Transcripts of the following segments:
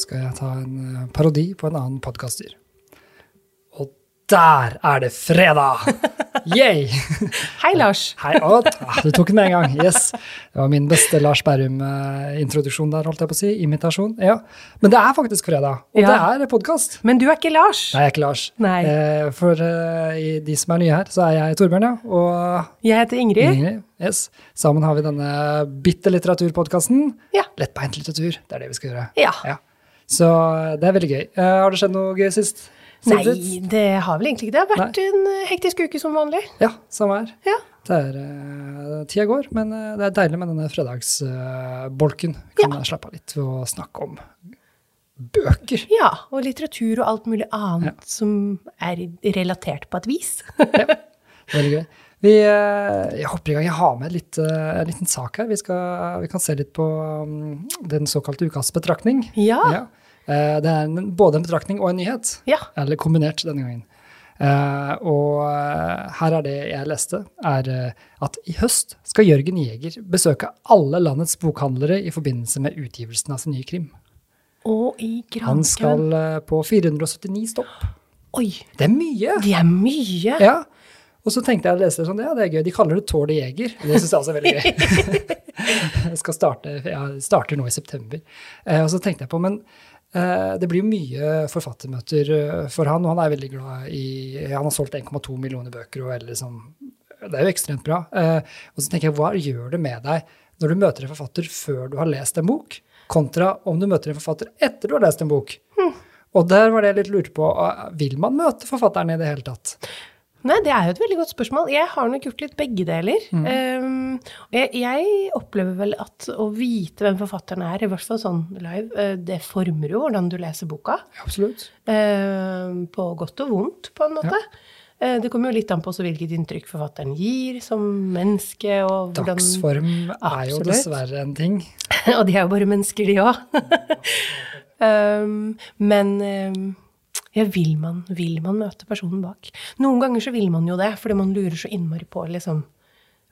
skal jeg ta en eh, parodi på en annen podkaster. Og der er det fredag! Yay! Hei, Lars. Hei, å, ah, du tok den med en gang. Yes. Det var min beste Lars Berrum-introduksjon der, holdt jeg på å si. Imitasjon. Ja. Men det er faktisk fredag, og Ja. det er podkast. Men du er ikke Lars. Nei, jeg er ikke Lars. Nei. Eh, for eh, de som er nye her, så er jeg Torbjørn, ja. Og Jeg heter Ingrid. Ingrid. Yes. Sammen har vi denne bitte litteraturpodkasten. Ja. Lettbeint litteratur. Det er det vi skal gjøre. Ja. Ja. Så det er veldig gøy. Eh, har det skjedd noe gøy sist? Nei, det har vel egentlig ikke det. Det har vært en eh, hektisk uke som vanlig. Ja, samme her. Ja. Det er uh, tida går, men eh, det er deilig med denne fredagsbolken. kan ja. slappe av litt ved å snakke om bøker. ja, og litteratur og alt mulig annet som er relatert på et vis. Veldig gøy. Vi, eh, jeg hopper i gang. Jeg har med litt, eh, en liten sak her. Vi, skal, vi kan se litt på um, den såkalte ukas betraktning. Ja. Ja. Eh, det er både en betraktning og en nyhet. Ja. Eller kombinert denne gangen. Eh, og eh, her er det jeg leste, er at i høst skal Jørgen Jæger besøke alle landets bokhandlere i forbindelse med utgivelsen av sin nye krim. Og i Han skal på 479 stopp. Oi, Det er mye! det er mye. Ja. Og så tenkte jeg å lese det sånn, ja, det er gøy. De kaller det Tårn Jeger. Det syns jeg også er veldig gøy. jeg skal starte, jeg starter nå i september. Og så tenkte jeg på, men det blir jo mye forfattermøter eh, for han, og han er veldig glad i Han har solgt 1,2 millioner bøker, og liksom, det er jo ekstremt bra. Eh, og så tenker jeg, hva gjør det med deg når du møter en forfatter før du har lest en bok, kontra om du møter en forfatter etter du har lest en bok? Og der var det jeg litt lurte på, eh, vil man møte forfatteren i det hele tatt? Nei, det er jo et veldig godt spørsmål. Jeg har nok gjort litt begge deler. Mm. Um, jeg, jeg opplever vel at å vite hvem forfatteren er, i hvert fall sånn live, eh, det former jo hvordan du leser boka. Absolutt. Um, på godt og vondt, på en måte. Ja. Det kommer jo litt an på hvilket inntrykk forfatteren gir som menneske. og hvordan... Dagsform er jo Absolutt. dessverre en ting. Og de er jo bare mennesker, de òg. um, men um, ja, vil, man, vil man møte personen bak? Noen ganger så vil man jo det, fordi man lurer så innmari på liksom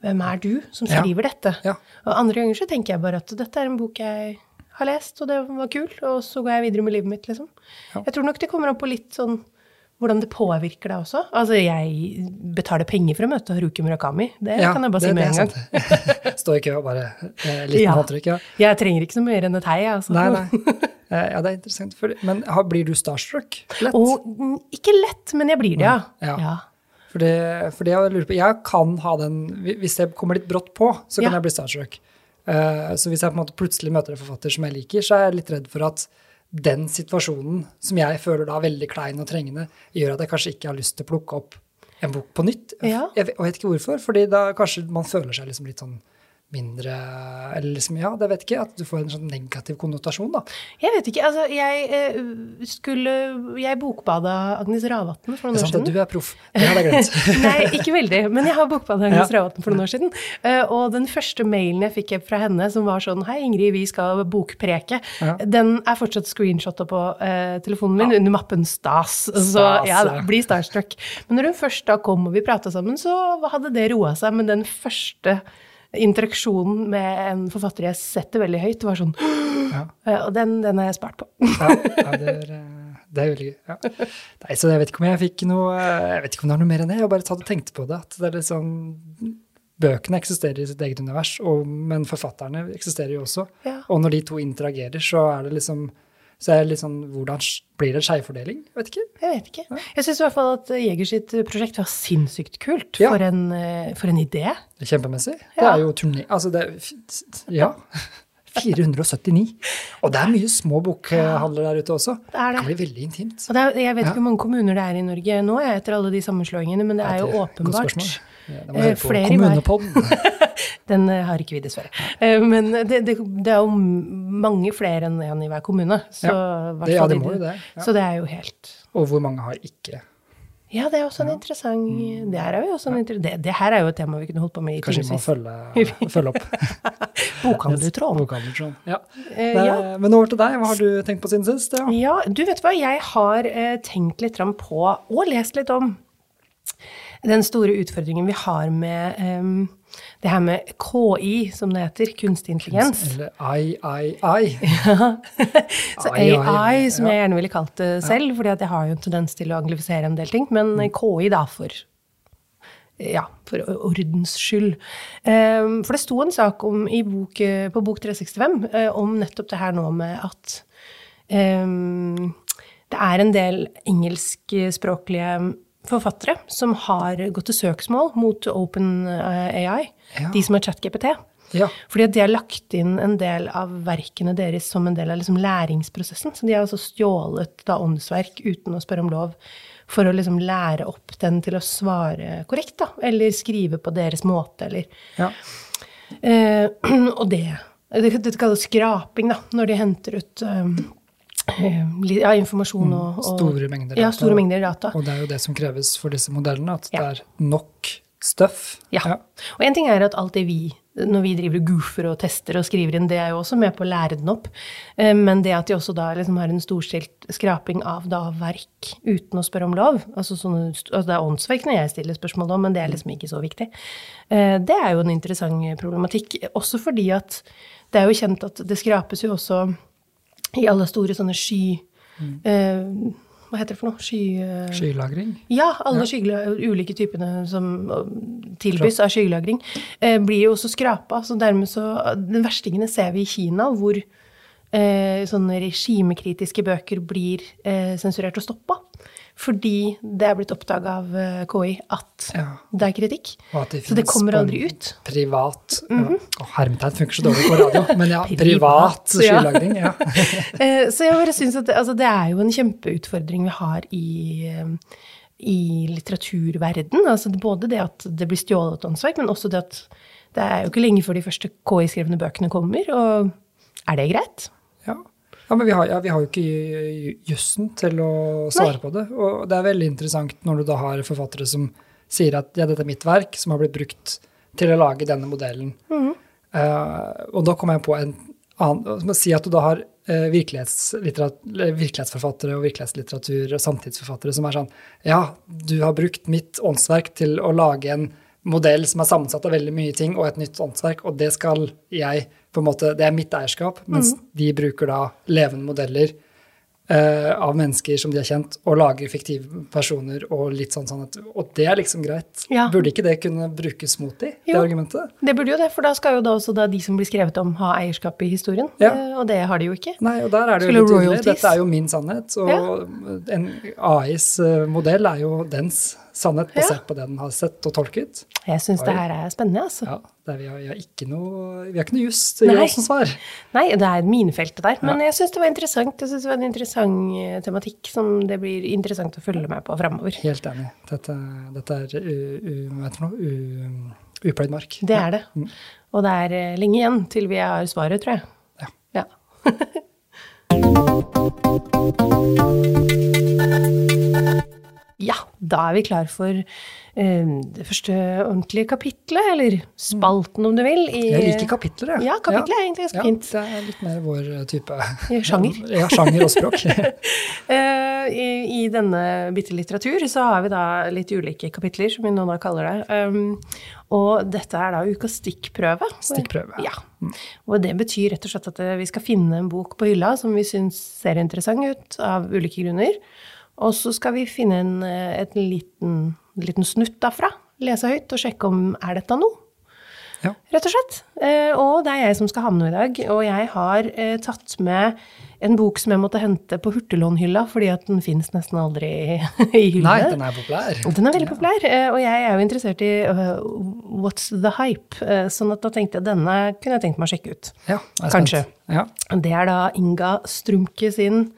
Hvem er du som Ja. skriver dette? Ja. Og andre ganger så tenker jeg bare at dette er en bok jeg har lest, og det var kul, og så går jeg videre med livet mitt, liksom. Ja. Jeg tror nok det kommer an på litt sånn hvordan det påvirker deg også. Altså, jeg betaler penger for å møte Haruki Murakami. Det Ja, kan jeg bare si med en gang. Stå i kø og bare eh, liten Ja. håndtrykk, ja. Jeg trenger ikke så mye mer enn et hei, altså. Nei, nei. Eh, Ja, det er interessant. Men blir du starstruck lett? Og ikke lett, men jeg blir det, ja. Ja. ja. For det, for det jeg lurer på, jeg kan ha den, hvis jeg kommer litt brått på, så kan jeg bli starstruck. Uh, så hvis jeg på en måte plutselig møter en forfatter som jeg liker, så er jeg litt redd for at den situasjonen, som jeg føler da veldig klein og trengende, gjør at jeg kanskje ikke har lyst til å plukke opp en bok på nytt. Ja. Jeg, vet- og jeg vet ikke hvorfor, fordi da kanskje man føler seg liksom litt sånn mindre Eller liksom, ja, det vet ikke, at du får en sånn negativ konnotasjon, da. Jeg vet ikke, altså jeg eh, skulle Jeg bokbada Agnes Ravatn for Det er sant at du er proff. Det hadde jeg glemt. Nei, ikke veldig, men jeg har bokbada Agnes Ja. Ravatn for noen år siden. Uh, og den første mailen jeg fikk fra henne som var sånn Hei, Ingrid, vi skal bokpreke. Ja. Den er fortsatt screenshotta på uh, telefonen min under mappen Stas. Så Stas, ja, ja. da, bli starstruck. Men når hun først da kom og vi prata sammen, så hadde det roa seg. Men den første interaksjonen med en forfatter jeg setter veldig høyt, var sånn Ja. Og den, den har jeg spart på. Ja, ja det, er, eh, det er veldig gøy. Ja. Nei, så jeg vet ikke om jeg fikk noe Jeg vet ikke om det er noe mer enn det. Jeg bare tatt og tenkt på det. At det er litt sånn Bøkene eksisterer i sitt eget univers, og, men forfatterne eksisterer jo også. Og når de to interagerer, så er det liksom så er det litt sånn, Hvordan blir det skjevfordeling? Vet ikke. Jeg vet ikke. Jeg syns i hvert fall at Jeger sitt prosjekt var sinnssykt kult. Ja. For, en, eh, for en idé. Det er Kjempemessig. Det er jo turné... Altså, det Ja. 479. Og det er mye små bokhandler der ute også. Det er det. kan bli veldig intimt. Og det er, jeg vet Ja. ikke hvor mange kommuner det er i Norge nå, etter alle de sammenslåingene, men det er jo Ja, det åpenbart. Ja, Eh, flere i hver. Den eh, har ikke vi, dessverre. Eh, Men det, det, det er jo mange flere enn en i hver kommune. Så, Ja, det- ja, det må jo det, ja. Så det er jo helt Og hvor mange har ikke? Ja, det er også en interessant Det her er jo også en inter... det, det her er jo et tema vi kunne holdt på med i Kanskje vi må følge, følge opp. Bokhandlertråd. Bokhandlertråd. Ja. Ja. Men over til deg. Hva har du tenkt på siden sist? Ja. Ja, du vet hva, jeg har tenkt litt fram på, og lest litt om, den store utfordringen vi har med um, det her med KI, som det heter, kunstig intelligens. Eller AI. Ja. Så AI, som jeg gjerne ville kalt det selv, fordi jeg har jo en tendens til å anglifisere en del ting. Men Mm. KI, da, for ja, for ordens skyld. For det sto en sak om, i bok, eh, på Bok 365 eh, om nettopp det her nå med at um, det er en del engelskspråklige forfattere som har gått til søksmål mot OpenAI, Ja. de som har ChatGPT. Ja. Fordi de har lagt inn en del av verkene deres som en del av liksom læringsprosessen. Så de har altså stjålet da åndsverk uten å spørre om lov for å liksom lære opp den til å svare korrekt, da. Eller skrive på deres måte, eller ja. eh, Og det det, det kalles skraping, da, når de henter ut um, eh, ja, informasjon og, og Store mengder Ja, data. store mengder data. Og det er jo det som kreves for disse modellene, at Ja. det er nok stuff. Ja. Og en ting er at alt det vi, når vi driver og goofer og tester og skriver inn, det er jo også med på å lære den opp. Eh, Men det at de også da liksom har en storstilt skraping av da verk uten å spørre om lov, altså, sånne, altså det er åndsverk når jeg stiller spørsmål om, men det er liksom ikke så viktig. Eh, Det er jo en interessant problematikk, også fordi at det er jo kjent at det skrapes jo også i alle store sånne sky... eh, Hva heter det for noe? Sky... uh, Skylagring. ja, alle skyggelag- ulike typene som øh, tilbys av skylagring, eh, blir jo også skrapa. Så dermed så Den verstingene ser vi i Kina, hvor eh, sånne regimekritiske bøker blir eh, sensurert og stoppa. Fordi det er blitt oppdaga av eh, KI at Ja. det er kritikk. Og at de Så det kommer aldri ut. Privat ja. Å, Hermetegn funker så dårlig på radio, men ja, privat skylagring. Ja. Eh, Så jeg bare synes at det, altså det er jo en kjempeutfordring vi har i, eh, i litteraturverden. Altså både det at det blir stjålet åndsverk, men også det at det er jo ikke lenge før de første KI-skrevne bøkene kommer. Og er det greit? Ja. Ja, men vi har, ja, vi har jo ikke ju- jussen til å svare Nei. på det. Og det er veldig interessant når du da har forfattere som sier at ja, dette er mitt verk, som har blitt brukt til å lage denne modellen. Mm. Uh, og da kommer jeg på en annen Si at du da har eh, virkelighetsforfattere og virkelighetslitteratur og samtidsforfattere som er sånn Ja, du har brukt mitt åndsverk til å lage en modell som er sammensatt av veldig mye ting, og et nytt åndsverk, og det skal jeg på en måte, Det er mitt eierskap, mens mm. de bruker da levende modeller eh, av mennesker som de har kjent, og lager fiktive personer og litt sånn sannhet. Og det er liksom greit. Ja. Burde ikke det kunne brukes mot de, det argumentet? Det burde jo det, for da skal jo da også da de som blir skrevet om, ha eierskap i historien. Ja. Eh, Og det har de jo ikke. Nei, og der er det jo litt tydelig. Dette er jo min sannhet, og en AIs eh, modell er jo dens sannhet, Ja. basert på det den har sett og tolket. Jeg syns det her er spennende, altså. Ja, er, vi, har, vi har ikke noe Vi har ikke noe gi oss som svar. Nei, det er minefeltet der. Men jeg syns det var interessant. Jeg synes det var en interessant eh, tematikk som det blir interessant å følge med på framover. Helt enig. Dette, dette er hva heter det upløyd mark. Det er det. Mm. Og det er eh, lenge igjen til vi har svaret, tror jeg. Ja. Ja. Ja, da er vi klar for eh, det første ordentlige kapitlet, eller spalten om du vil. I, Jeg liker kapitler, jeg. Ja, kapitlet er egentlig ganske ja, fint. Det er litt mer vår eh, type Sjanger. Ja, sjanger og språk. Eh, I, I denne bitte litteratur så har vi da litt ulike kapitler, som vi nå da kaller det. Um, og dette er da ukas stikkprøve. Stikkprøve. Ja. Og det betyr rett og slett at vi skal finne en bok på hylla som vi syns ser interessant ut, av ulike grunner. Og så skal vi finne en, eh, et liten, liten snutt derfra, lese høyt og sjekke om er dette noe. Ja. Rett og slett. Eh, og det er jeg som skal ha med noe i dag. Og jeg har eh, tatt med en bok som jeg måtte hente på hurtiglånhylla, fordi at den fins nesten aldri i hyllene. Nei, den er populær. Den er veldig populær, eh, og jeg er jo interessert i What's the hype? Eh, sånn at da tenkte jeg denne kunne jeg tenkt meg å sjekke ut. Ja, Kanskje. Ja. Det er da Inga Strumke sin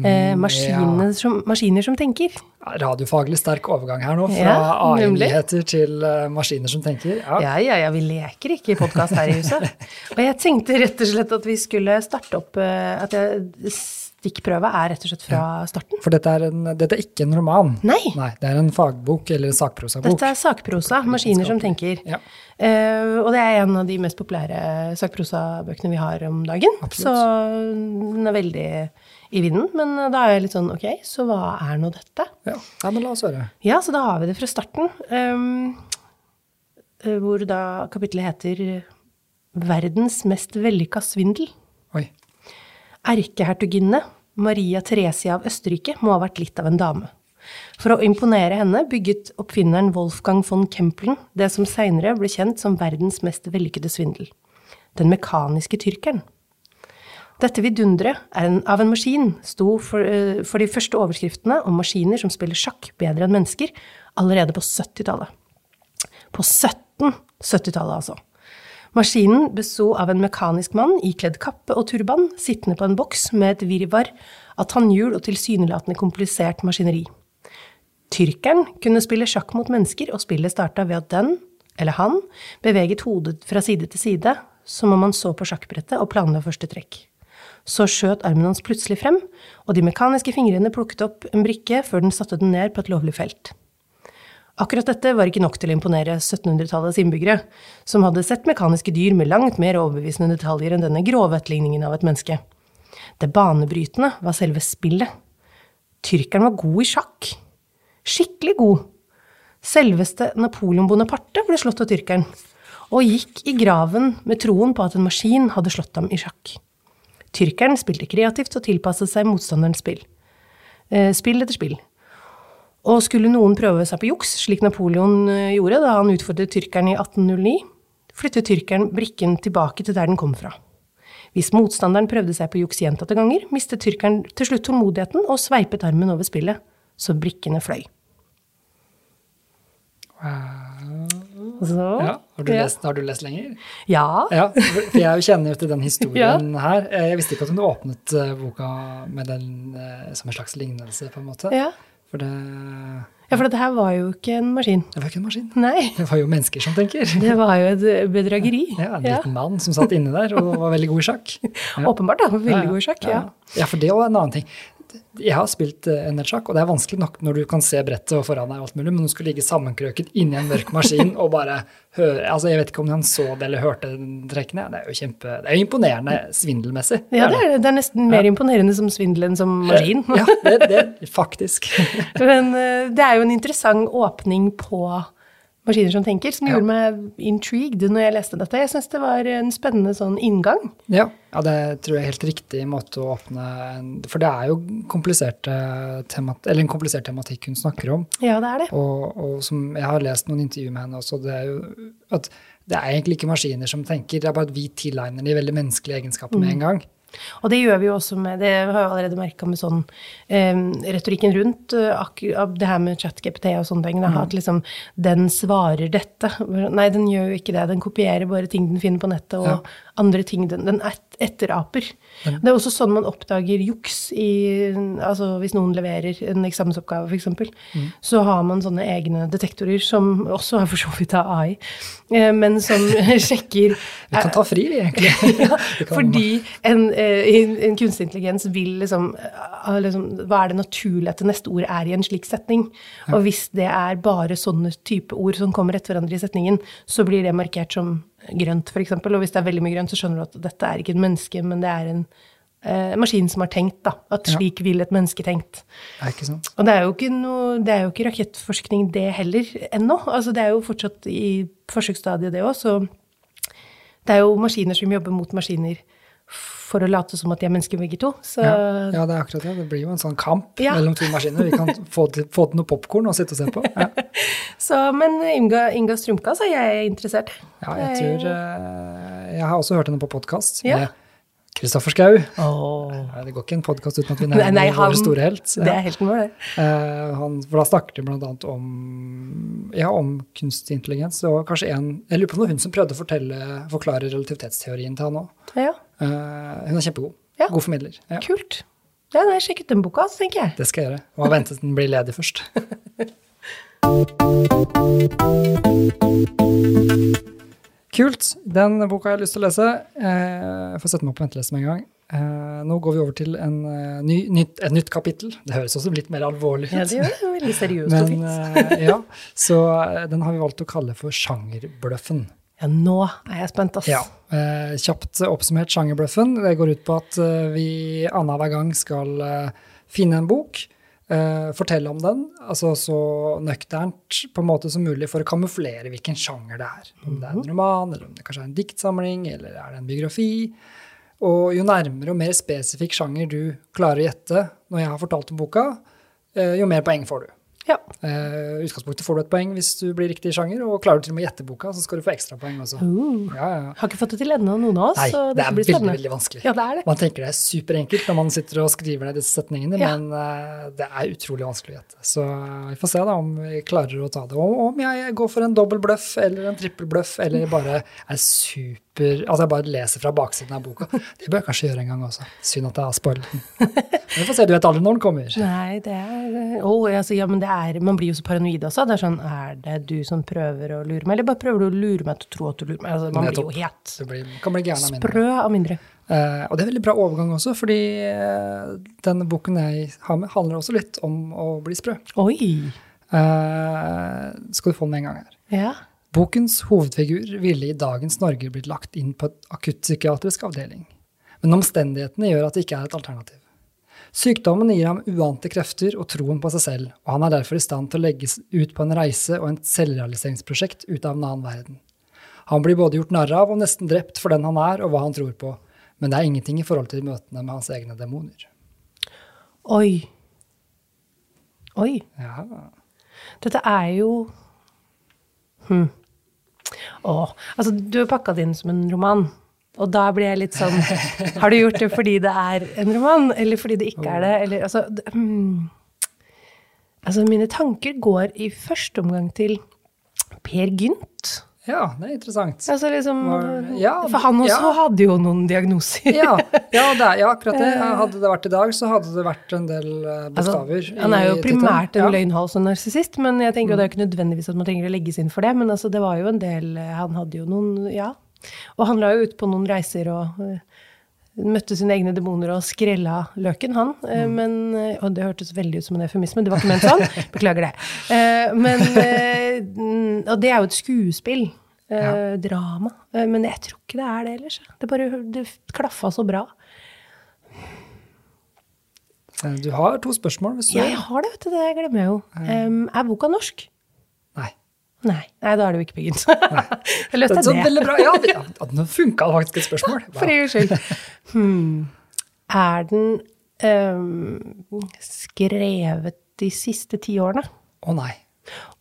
eh, maskiner, som, maskiner som tenker. Ja, Radiofaglig sterk overgang her nå, fra Ja. AI-nyheter til uh, maskiner som tenker. Ja. Ja, ja, ja, vi leker ikke i podkast her i huset. Og jeg tenkte rett og slett at vi skulle starte opp uh, At jeg stikkprøva er rett og slett fra starten. For dette er, en, dette er ikke en roman. Nei. Nei. Det er en fagbok eller en sakprosabok. Dette er sakprosa, 'Maskiner som tenker'. Ja. Uh, og det er en av de mest populære sakprosabøkene vi har om dagen. Absolutt. Så den er veldig i vinden. Men da er jeg litt sånn ok, så hva er nå dette? Ja. ja, men la oss høre. Ja, så da har vi det fra starten. eh, hvor da kapittelet heter 'Verdens mest vellykka svindel'. Oi. Erkehertuginne Maria Theresia av Østerrike må ha vært litt av en dame. For å imponere henne bygget oppfinneren Wolfgang von Kempelen det som seinere ble kjent som verdens mest vellykkede svindel. Den mekaniske tyrkeren. Dette vidunderet er av en maskin sto for, eh, for de første overskriftene om maskiner som spiller sjakk bedre enn mennesker, allerede på 70-tallet. På 1770-tallet, altså. Maskinen besto av en mekanisk mann ikledd kappe og turban, sittende på en boks med et virvar av tannhjul og tilsynelatende komplisert maskineri. Tyrkeren kunne spille sjakk mot mennesker, og spillet starta ved at den, eller han, beveget hodet fra side til side, som om han så på sjakkbrettet og planla første trekk. Så skjøt armen hans plutselig frem, og de mekaniske fingrene plukket opp en brikke før den satte den ned på et lovlig felt. Akkurat dette var ikke nok til å imponere 1700-tallets innbyggere, som hadde sett mekaniske dyr med langt mer overbevisende detaljer enn denne grove etterligningen av et menneske. Det banebrytende var selve spillet. Tyrkeren var god i sjakk. Skikkelig god. Selveste Napoleon Bonaparte ble slått av tyrkeren, og gikk i graven med troen på at en maskin hadde slått ham i sjakk. Tyrkeren spilte kreativt og tilpasset seg motstanderens spill. Eh, spill etter spill. Og skulle noen prøve seg på juks, slik Napoleon eh, gjorde da han utfordret tyrkeren i 1809, flyttet tyrkeren brikken tilbake til der den kom fra. Hvis motstanderen prøvde seg på juks gjentatte ganger, mistet tyrkeren til slutt tålmodigheten og sveipet armen over spillet, så brikkene fløy. Så, Ja. Har, du ja. lest, har du lest lenger? Ja. Ja, for jeg kjenner jo til den historien her. Eh, Jeg visste ikke at hun åpnet eh, boka med den eh, som en slags lignelse, på en måte. Ja. For det, ja, for dette her var jo ikke en maskin. det var ikke en maskin. Nei, Det var jo mennesker som tenker. det var jo et bedrageri. Ja, En liten mann som satt inne der og var veldig god i sjakk. Ja. Åpenbart, da. Veldig god i sjakk. Ja. Ja, for det er jo en annen ting. Jeg har spilt eh, en del sjakk, og det er vanskelig nok når du kan se brettet og foran deg, og alt mulig, men du skal ligge sammenkrøket inni en mørk maskin og bare høre altså Jeg vet ikke om han så det eller hørte trekkene. Det er jo kjempe, det er jo imponerende svindelmessig. Ja, det er, det er nesten mer imponerende som svindel enn som maskin. Ja, det, det faktisk. Men eh, det er jo en interessant åpning på Maskiner som tenker, som Ja. gjorde meg intrigued når jeg leste dette. Jeg syns det var en spennende sånn inngang. Ja, ja, det tror jeg er helt riktig måte å åpne For det er jo temat, eller en komplisert tematikk hun snakker om. Ja, det er det. Og, og som jeg har lest noen intervjuer med henne også, det er jo at det er egentlig ikke maskiner som tenker, det er bare at vi tilegner de veldig menneskelige egenskaper med en gang. Og det gjør vi jo også med Det har jeg allerede merka med sånn eh, retorikken rundt eh, det her med ChatGPT og sånne ting. Mm. At liksom den svarer dette. Nei, den gjør jo ikke det. Den kopierer bare ting den finner på nettet, og Ja. andre ting den, den et, etteraper. Det er også sånn man oppdager juks i Altså hvis noen leverer en eksamensoppgave, f.eks., så har man sånne egne detektorer som også er for så vidt av AI, eh, men som sjekker Vi kan ta fri, vi, egentlig. ja, fordi en, en, en kunstig intelligens vil liksom, eh, liksom Hva er det naturlig at det neste ord er i en slik setning? Og hvis det er bare sånne type ord som kommer etter hverandre i setningen, så blir det markert som grønt, f.eks. Og hvis det er veldig mye grønt, så skjønner du at dette er ikke et menneske, men det er en eh, maskin som har tenkt, da. At Ja. slik vil et menneske tenkt. Det er ikke sant. Og det er jo ikke, noe, det er jo ikke rakettforskning, det heller, ennå. Altså, det er jo fortsatt i forsøksstadiet, det òg. Så det er jo maskiner som jobber mot maskiner for å late som at de er mennesker begge to. Så Ja, ja, det er akkurat det. Det blir jo en sånn kamp Ja. mellom to maskiner. Vi kan få til, få til noe popkorn og sitte og se på. Ja, Så, men Inga, Inga Strumka, så er jeg interessert. ja jeg tror eh, Jeg har også hørt henne på podkast Ja. med Kristoffer Schou. Oh. Det går ikke en podkast uten at vi Nei, nevner nei, han- vår store helt. Det er helten vår, det. Uh, han, for da snakket de blant annet om, ja, om kunstig intelligens. Og kanskje en, jeg lurer på om det var hun som prøvde å fortelle, forklare relativitetsteorien til han òg. Ja, hun er kjempegod. Ja. God formidler. Ja, kult. Ja, da har jeg sjekket den boka, så tenker jeg. det skal jeg gjøre. Må vente til den blir ledig først. Kult. Den boka har jeg lyst til å lese. Eh, Jeg får sette meg opp på venteliste med en gang. Eh, nå går vi over til en, eh, ny, nytt, et nytt kapittel. Det høres også litt mer alvorlig ut. Ja, det gjør det. Veldig seriøst og Men, fint. ja, så den har vi valgt å kalle for sjangerbløffen. Ja, nå er jeg spent, ass. Ja, eh, Kjapt oppsummert sjangerbløffen. Det går ut på at vi annenhver gang skal finne en bok, eh, fortelle om den, altså så nøkternt på en måte som mulig for å kamuflere hvilken sjanger det er. Om det er en roman, eller om det kanskje er en diktsamling, eller er det en biografi. Og jo nærmere og mer spesifikk sjanger du klarer å gjette når jeg har fortalt om boka, uh, jo mer poeng får du. Ja. Uh, utgangspunktet får du et poeng hvis du blir riktig sjanger, og klarer du til og med å gjette boka, så skal du få ekstrapoeng også. Uh, Ja, ja, har ikke fått det til ennå, noen av oss. Nei, så det dette er veldig, veldig vanskelig. Ja, det er det. Man tenker det er superenkelt når man sitter og skriver ned disse setningene, men uh, det er utrolig vanskelig å gjette. Så eh, vi får se da om vi klarer å ta det. Og om jeg går for en dobbel bløff eller en trippel bløff, eller bare er super Altså jeg bare leser fra baksiden av boka. Det bør jeg kanskje gjøre en gang også. Synd at jeg har spoilet den. Men vi får se, du vet aldri når den kommer. Nei, det er Å, altså, ja, men det er Man blir jo så paranoid også. Det er sånn Er det du som prøver å lure meg, eller bare prøver du å lure meg til å tro at du lurer meg? Altså, man blir jo helt Det blir, kan bli av sprø av mindre. Uh, og det er veldig bra overgang også, fordi uh, denne boken jeg har med, handler også litt om å bli sprø. Oi! Uh, skal du få den med en gang her. Ja. Bokens hovedfigur ville i dagens Norge blitt lagt inn på et akuttpsykiatrisk avdeling. Men omstendighetene gjør at det ikke er et alternativ. Sykdommen gir ham uante krefter og troen på seg selv, og han er derfor i stand til å legges ut på en reise og en selvrealiseringsprosjekt ut av en annen verden. Han blir både gjort narr av og nesten drept for den han er og hva han tror på, men det er ingenting i forhold til møtene med hans egne demoner. Oi. Oi. Ja, Dette er jo hm. Å, altså du har pakka det inn som en roman. Og da blir jeg litt sånn Har du gjort det fordi det er en roman, eller fordi det ikke er det? Eller, altså, hmm. altså, mine tanker går i første omgang til Per Gynt. ja det er interessant. Altså liksom, ja, for han også ja. hadde jo noen diagnoser. Ja, ja, det ja, akkurat det. Hadde det vært i dag, så hadde det vært en del bokstaver. Altså, han er jo primært en løgnhals og narsissist, men jeg tenker jo det er ikke nødvendigvis at man trenger å legges inn for det. Men altså, det var jo en del Han hadde jo noen Ja. Og han la jo ut på noen reiser og eh, møtte sine egne demoner og skrella løken, han. Mm. Men, eh, og det hørtes veldig ut som en eufemisme, det var ikke ment sånn. Beklager det. Eh, Men, eh, og det er jo et skuespill. eh, Ja. Drama. Eh, Men jeg tror ikke det er det ellers. Det bare det klaffa så bra. Eh, Du har to spørsmål. hvis du Ja, jeg har det, vet du. Det glemmer jeg jo. Em, er boka norsk? Nei. Nei. Da er det jo ikke begynt. Jeg løste Det er så veldig bra. Ja, det, nå funka det faktisk et spørsmål. For en gangs skyld. Hmm. Er den um, skrevet de siste ti årene? Å nei.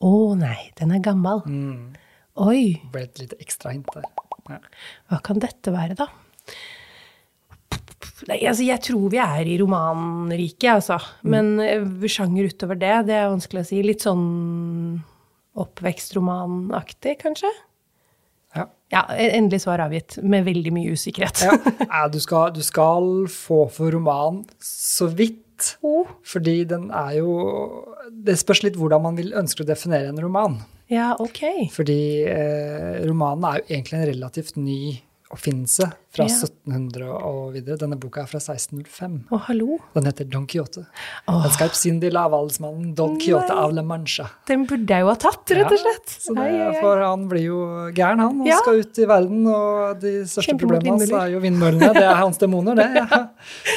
Å nei, den er gammel. Mm. Oi, Det ble et lite ekstra hint der. Ja. hva kan dette være, da? Nei, altså, jeg tror vi er i romanriket, altså. Men eh, sjanger utover det, det er vanskelig å si. Litt sånn oppvekstromanaktig, kanskje? Ja. Ja, endelig svar avgitt, med veldig mye usikkerhet. Ja. Du, skal, du skal få for roman så vidt. Oh. Fordi den er jo Det spørs litt hvordan man vil ønsker å definere en roman. Ja, ok. Fordi eh, romanen er jo egentlig en relativt ny oppfinnelse fra Ja. 1700 og videre. Denne boka er fra 1605. Å, hallo. Den heter Don Quijote. Åh. Den skarpsindige lavadelsmannen Don Quijote av La Mancha. Den burde jeg jo ha tatt, rett og slett. Ja, så det. For han blir jo gæren, han, og Ja. skal ut i verden. Og de største problemene hans er jo vindmøllene. Det er hans demoner, det. Ja.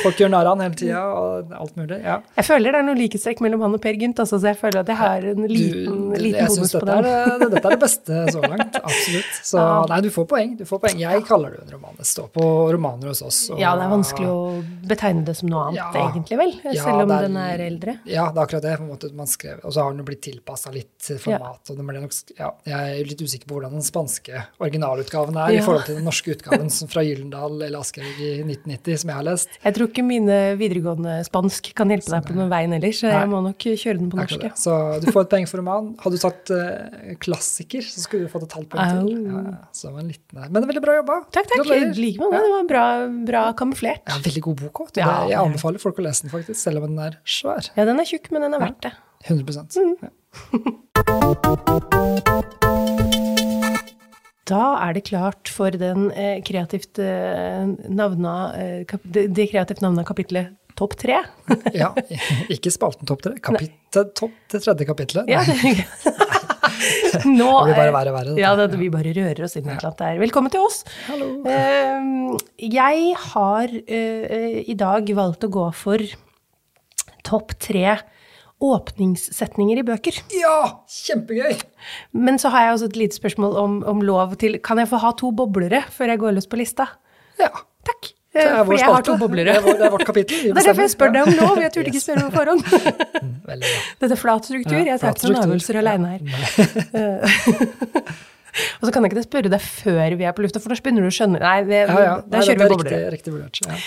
Folk gjør narr av han hele tida, og alt mulig. Ja. Jeg føler det er noe likhetstrekk mellom han og Per Gynt, altså, så jeg føler at jeg har en liten, Du, liten jeg bonus på dette, den. er det- dette er det beste så langt. Absolutt. Så nei, du får poeng. Du får poeng. Jeg kaller det jo en roman. Det står på romaner hos oss. og- Ja, det er vanskelig å betegne det som noe annet, Ja. egentlig, vel? Ja, Selv om er- den er eldre. Ja, det er akkurat det. på en måte man skrev, Og så har den blitt tilpassa litt format. og det ble nok, ja, Jeg er litt usikker på hvordan den spanske originalutgaven er Ja. i forhold til den norske utgaven fra Gyllendal eller Aschehoug i 1990, som jeg har lest. Jeg tror ikke mine videregående spansk kan hjelpe deg på noen veien ellers, så jeg må nok kjøre den på norsk. Ja. Så du får et poeng for roman. Hadde du sagt uh, klassiker, så skulle du fått et halvt poeng til. Ja, ja, så var en liten. Men det er veldig bra jobba. Takk, takk. Gratulerer. Like måte. Det var bra, bra kamuflert. Ja, veldig god bok òg. Ja, jeg er- anbefaler folk å lese den, faktisk, selv om den er svær. Ja, den er tjukk, men den er verdt det. 100 Mm. Da er det klart for den eh, kreativt eh, navna, eh, det, det kreativt navna kapitlet Topp tre. Ja, ikke spalten topp tre. Kapittel, topp det tredje kapitlet. Ja, Nei, det, nå det blir bare er- verre og verre. Ja, det, vi bare rører oss inn i et eller annet der. Velkommen til oss. Hallo. Eh, jeg har eh, i dag valgt å gå for topp tre åpningssetninger i bøker. Ja, kjempegøy! Men så har jeg også et lite spørsmål om, om lov til Kan jeg få ha to boblere før jeg går løs på lista? Ja. Takk. Det Eh, er For vår spalte. boblere. Det er, vår, det er vårt kapittel. Det er derfor jeg spør deg om lov. Jeg turte ikke spørre om forhånd. Dette er flat struktur. Jeg tar ikke noen avgjørelser øvelser aleine her. Og så kan jeg ikke spørre deg før vi er på lufta, for da begynner du å skjønne. Nei, vi, Ja, ja. der kjører det vi er boblere. riktig, riktig. Ja.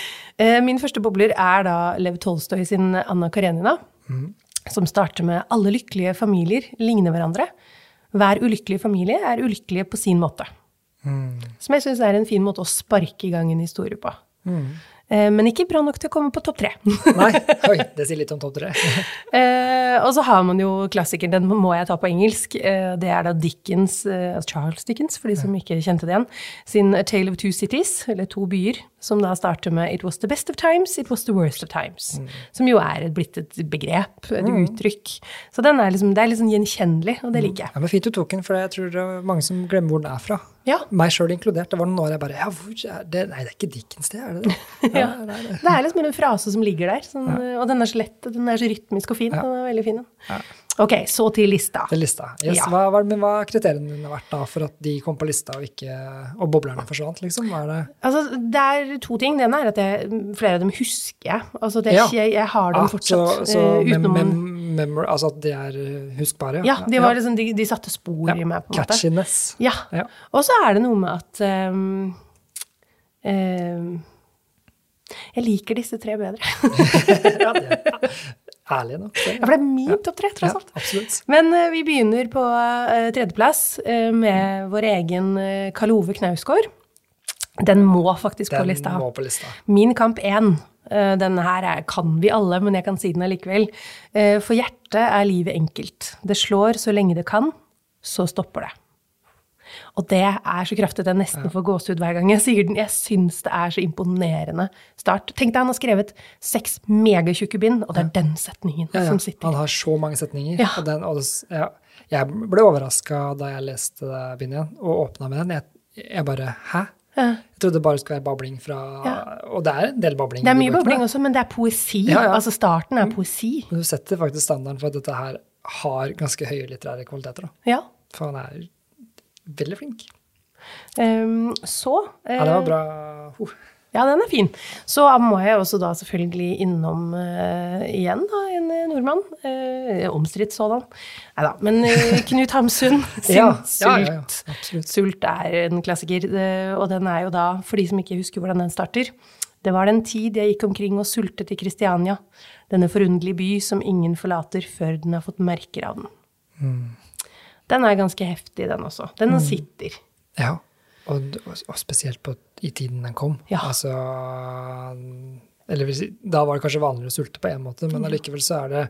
Eh, Min første bobler er da Lev Tolstoy sin Anna Karenina, mm. som starter med 'Alle lykkelige familier ligner hverandre'. Hver ulykkelige familie er ulykkelige på sin måte. Mm. Som jeg syns er en fin måte å sparke i gang en historie på. Mm. Eh, Men ikke bra nok til å komme på topp tre. Nei, oi, det sier litt om topp tre. Eh, og så har man jo klassikeren, den må jeg ta på engelsk. Eh, det er da Dickens, eh, Charles Dickens, for de som ikke kjente det igjen, sin A Tale of Two Cities, eller To byer, som da starter med It was the best of times, it was the worst of times. Som jo er blitt et begrep, et uttrykk. Så den er liksom, det er liksom gjenkjennelig, og det liker jeg. Ja, men Fint du tok den, for jeg tror det er mange som glemmer hvor den er fra. Ja. Meg sjøl inkludert. Det var noen år jeg bare ja, er det? Nei, det er ikke Dickens, det, er det det? Ja. det er det. Det er liksom en frase som ligger der, sånn, og den er så lett, den er så rytmisk og fin. Den er veldig fin. Ja. Ok, så til lista. Til lista. Yes, Ja. hva, hva, men hva har kriteriene dine vært da for at de kom på lista og ikke og boblerne forsvant, liksom? Hva er det? Altså, det er to ting. Det ene er at jeg, flere av dem husker jeg. Altså, jeg, jeg har dem Ah, fortsatt. så, så eh, mem, Men, mem, memor, altså at de er uh, huskbare? Ja, de, var liksom, de, de satte spor Ja, i meg, på en måte. Catchiness. Ja. Ja. Og så er det noe med at um, um, Jeg liker disse tre bedre. ja, det er ærlig nok. det. Ja, for det er min topp tre, tross Ja, alt. absolutt. Men uh, vi begynner på uh, tredjeplass uh, med vår egen Karl Ove Knausgård. Den må faktisk på lista. må på lista. Min kamp 1. Denne her er, kan vi alle, men jeg kan si den allikevel. Eh, For hjertet er livet enkelt. Det slår så lenge det kan, så stopper det. Og det er så kraftig at jeg nesten får gåsehud hver gang jeg sier den. Jeg syns det er så imponerende start. Tenk deg han har skrevet seks megatjukke bind, og det er den setningen Ja, ja. som sitter. Han har så mange setninger. Ja. Og den, og det. Jeg ble overraska da jeg leste det bindet igjen, og åpna med den. Jeg, jeg bare Hæ? Ja. Jeg trodde det bare skulle være babling fra Ja. Og det er en del babling. Det er mye babling også, men det er poesi. Ja. Altså starten er poesi. Men du setter faktisk standarden for at dette her har ganske høye litterære kvaliteter. Da. Ja. For han er veldig flink. Um, så Ja, det var eh, bra. Uh. Ja, den er fin. Så må jeg også da selvfølgelig innom uh, igjen da, en eh, nordmann. Uh, Omstridt sådan. Nei da. Men uh, Knut Hamsun sin Ja, Sult. ja, ja. Sult er en klassiker, og den er jo da, for de som ikke husker hvordan den starter Det var den tid jeg gikk omkring og sultet i Kristiania, denne forunderlige by som ingen forlater før den har fått merker av den. Mm. Den er ganske heftig, den også. Den sitter. Ja. Og, og, og spesielt på, i tiden den kom. Ja. Altså Eller da var det kanskje vanligere å sulte på én måte, Mm. men allikevel så er det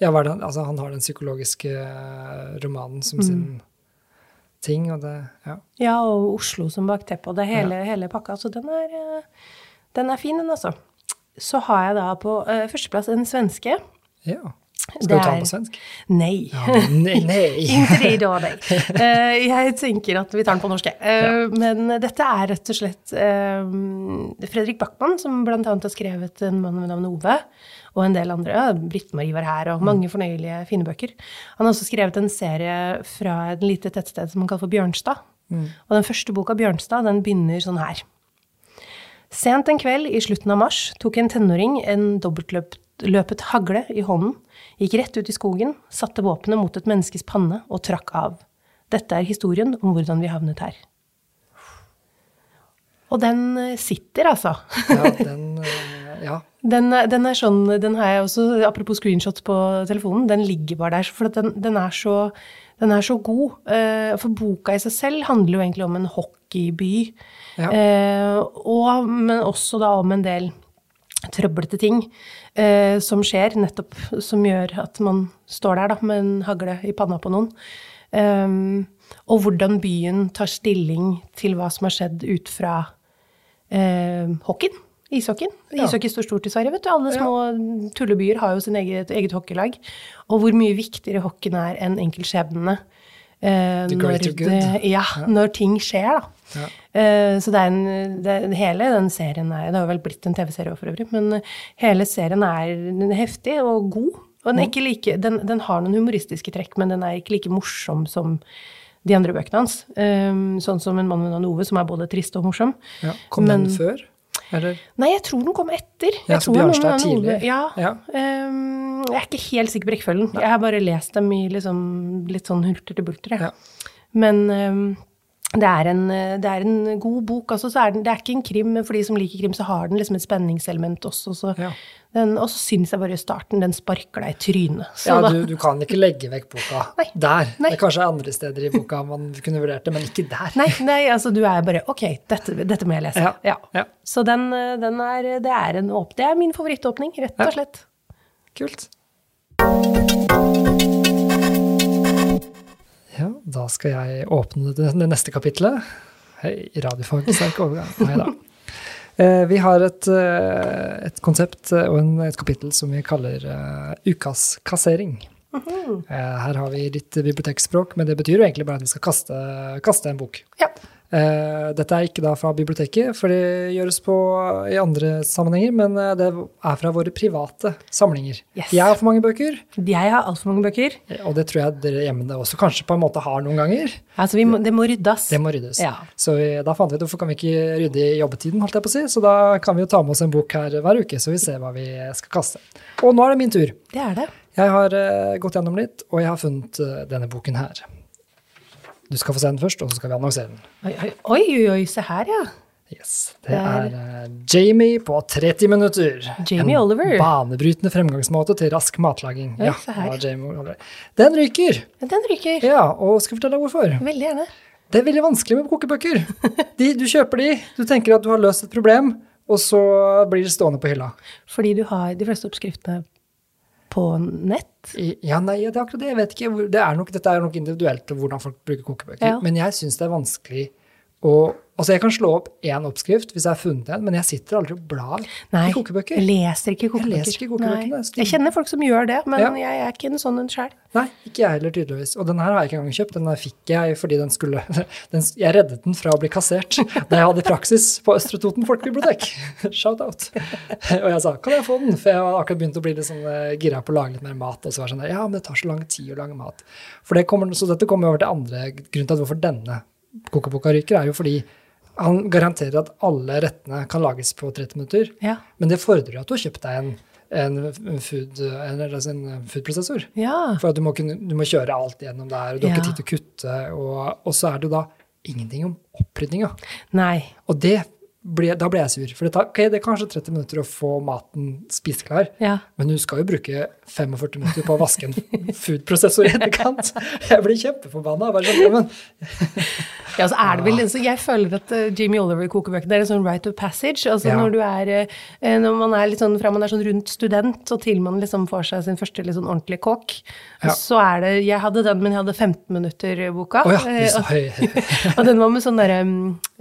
ja, altså Han har den psykologiske eh, romanen som sin ting, og det Ja. Ja, og Oslo som bakteppe, og det hele, hele, hele pakka. Så den er, eh, den er fin, den, altså. Så har jeg da på uh, førsteplass en svenske. ja. Det Skal du ta den på svensk? Nei. Ja, nei! nei. Ikke i dag, nei. Eh, jeg tenker at vi tar den på norsk. Eh, Men dette er rett og slett uh, Fredrik Backman, som annet har skrevet En mann ved navn Ove, og en del andre. Ja, Britt-Marie var her, og mange fornøyelige, fine bøker. Han har også skrevet en serie fra et lite tettsted som han kaller for Bjørnstad. Og den første boka, Bjørnstad, den begynner sånn her. Sent en kveld i slutten av mars tok en tenåring en dobbeltløpet hagle i hånden, gikk rett ut i skogen, satte våpenet mot et menneskes panne og trakk av. Dette er historien om hvordan vi havnet her. Og den eh, sitter, altså. Ja, den eh, Ja. Den, er- den er sånn, den har jeg også, apropos screenshots på telefonen, den ligger bare der, for den, den, er så, den er så god. Eh, For boka i seg selv handler jo egentlig om en hockeyby, Ja. eh, og, men også da om en del trøblete ting eh, som skjer, nettopp som gjør at man står der da, med en hagle i panna på noen. Um, og hvordan byen tar stilling til hva som har skjedd ut fra eh, hockeyen. Ishockeyen. Ja. Ishockey står stort i Sverige. vet du. Alle små tullebyer har jo sin eget, eget hockeylag. Og hvor mye viktigere hockeyen er enn enkeltskjebnene. Uh, The greater good. ja, når ting skjer, da. Ja. Eh, Så det er en, det, hele den serien er Det har vel blitt en TV-serie for øvrig, men eh, hele serien er heftig og god. Og den, like, den, den har noen humoristiske trekk, men den er ikke like morsom som de andre bøkene hans. Eh, Sånn som En mann med navn Ove, som er både trist og morsom. Ja. Kom Men- den før? Eller? Nei, jeg tror den kom etter. Ja, Jeg tror Bjørnstad er tidlig. Ja. Ja. Um, jeg er ikke helt sikker på rekkefølgen. Jeg har bare lest dem i liksom, litt sånn hulter til bulter. jeg. Ja. Men ehm, det, er en, det er en god bok. Altså, så den, det er ikke en krim, men for de som liker krim, så har den liksom et spenningselement også. Så Ja. den, og så syns jeg bare starten, den sparker deg i trynet. Så Ja, du, du kan ikke legge vekk boka Nei. der. Nei. Det er kanskje andre steder i boka man kunne vurdert det, men ikke der. nei, nei, altså du er bare Ok, dette, dette må jeg lese. Ja, ja. Så den, den er, det, er en åp det er min favorittåpning, rett og slett. Kult. Ja, da skal jeg åpne det, det neste kapitlet. Hei, radiofag, sterk overgang. Nei da. Eh, vi har et, eh, et konsept eh, og et kapittel som vi kaller uh, Ukas kassering. Mhm. Eh, her har vi litt bibliotekspråk, men det betyr jo egentlig bare at vi skal kaste, kaste en bok. Ja. Eh, dette er ikke da fra biblioteket, for det gjøres på i andre sammenhenger, men eh, det er fra våre private samlinger. Yes. Jeg har for mange bøker, Jeg har altfor mange bøker. og det tror jeg dere hjemme også kanskje på en måte har noen ganger. Altså, vi må, det må ryddes. Det må ryddes. Ja. Så vi, da fant vi ut hvorfor kan vi ikke rydde i jobbetiden, holdt jeg på å si. Så da kan vi jo ta med oss en bok her hver uke, så vi ser hva vi skal kaste. Og nå er det min tur. Det er det. Jeg har eh, gått gjennom litt, og jeg har funnet eh, denne boken her. Du skal få se den først, og så skal vi annonsere den. Oi, oi, oi, se her, ja. Yes, Det er eh, Jamie på 30 minutter. Jamie Oliver. En banebrytende fremgangsmåte til rask matlaging. Oi, ja, Oliver. Den ryker! Den ryker. Ja, og skal fortelle deg hvorfor. Veldig gjerne. Det er veldig vanskelig med kokebøker. De, du kjøper de, du tenker at du har løst et problem, og så blir det stående på hylla. Fordi du har de fleste oppskriftene på nett. Ja, nei, det er akkurat det. Jeg vet ikke. Det er nok, dette er nok individuelt hvordan folk bruker kokebøker. Ja. Men jeg syns det er vanskelig å Altså, jeg kan slå opp én oppskrift hvis jeg har funnet en, men jeg sitter aldri og blar Nei, i kokebøker. jeg leser ikke kokebøker. leser ikke kokebøkene, de- Jeg kjenner folk som gjør det, men Ja. jeg er ikke en sånn en sjøl. Nei, ikke jeg heller, tydeligvis. Og den her har jeg ikke engang kjøpt. Den her fikk jeg fordi den skulle den, Jeg reddet den fra å bli kassert da jeg hadde praksis på Østre Toten folkebibliotek. Shout-out. Og jeg sa kan jeg få den? For jeg har akkurat begynt å bli litt sånn eh, gira på å lage litt mer mat. Og så var det sånn ja, men det tar så lang tid å lage mat. For det kommer, så dette kommer over til andre grunn til at hvorfor denne kokeboka ryker, er jo fordi han garanterer at alle rettene kan lages på 30 minutter. Ja. Men det fordrer jo at du har kjøpt deg en, en, food, en, altså en foodprosessor. ja. For du må, kunne, du må kjøre alt gjennom der, og du har ikke tid til å kutte. Og, og så er det jo da ingenting om opprydninga. Og det ble, da ble jeg sur. For det, tar, okay, det er kanskje 30 minutter å få maten spiseklar, Ja. men du skal jo bruke 45 minutter på å vaske en foodprosessor i etterkant. Jeg blir kjempeforbanna. Sånn, ja, så er det vel, så jeg føler at Jimmy Oliver-kokebøkene er en sånn right of passage. altså Ja. Når du er, eh, når man er litt sånn, fra man er sånn rundt student, og til man liksom får seg sin første litt sånn ordentlige kokk, Ja. så er det Jeg hadde den, men jeg hadde 15 minutter-boka. Oh, ja, eh, sa og, og den var med sånn derre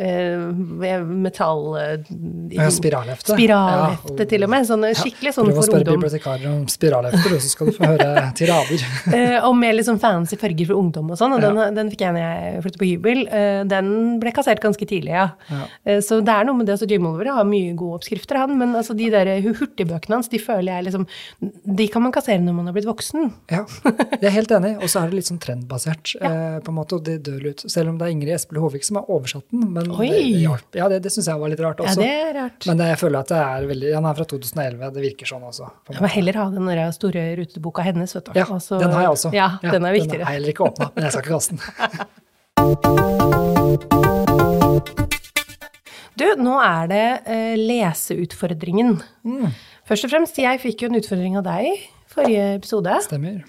eh, metall... eh, Ja, spiralhefte. Spiralhefte, Ja, til og med. Sånn, skikkelig sånn Prøv å spørre bibliotekarer om spiralhefter, og så skal du få høre tirader. Eh, og med litt sånn fancy farger for ungdom og sånn. Og den, den fikk jeg når jeg flyttet på hybel. Eh, den ble kassert ganske tidlig, ja. Så det er noe med det. altså Jim Oliver har mye gode oppskrifter, han. Men altså, de der hurtigbøkene hans, de føler jeg liksom De kan man kassere når man har blitt voksen. Ja, jeg er helt enig. Og så er det litt sånn trendbasert, på en måte, og det dør ut. Selv om det er Ingrid Espelid Håvik som har oversatt den. Men Oi! det. Ja, det, det syns jeg var litt rart også. Ja, det er rart. Men jeg føler at det er veldig Han er fra 2011, det virker sånn også. Jeg må heller ha den store ruteboka hennes, vet du. Ja, også, den har jeg også. Ja, den er Den viktigere. har jeg heller ikke åpna, men jeg skal ikke kaste den. Du, nå er det uh, leseutfordringen. Mm. Først og fremst, jeg fikk jo en utfordring av deg forrige episode. Stemmer.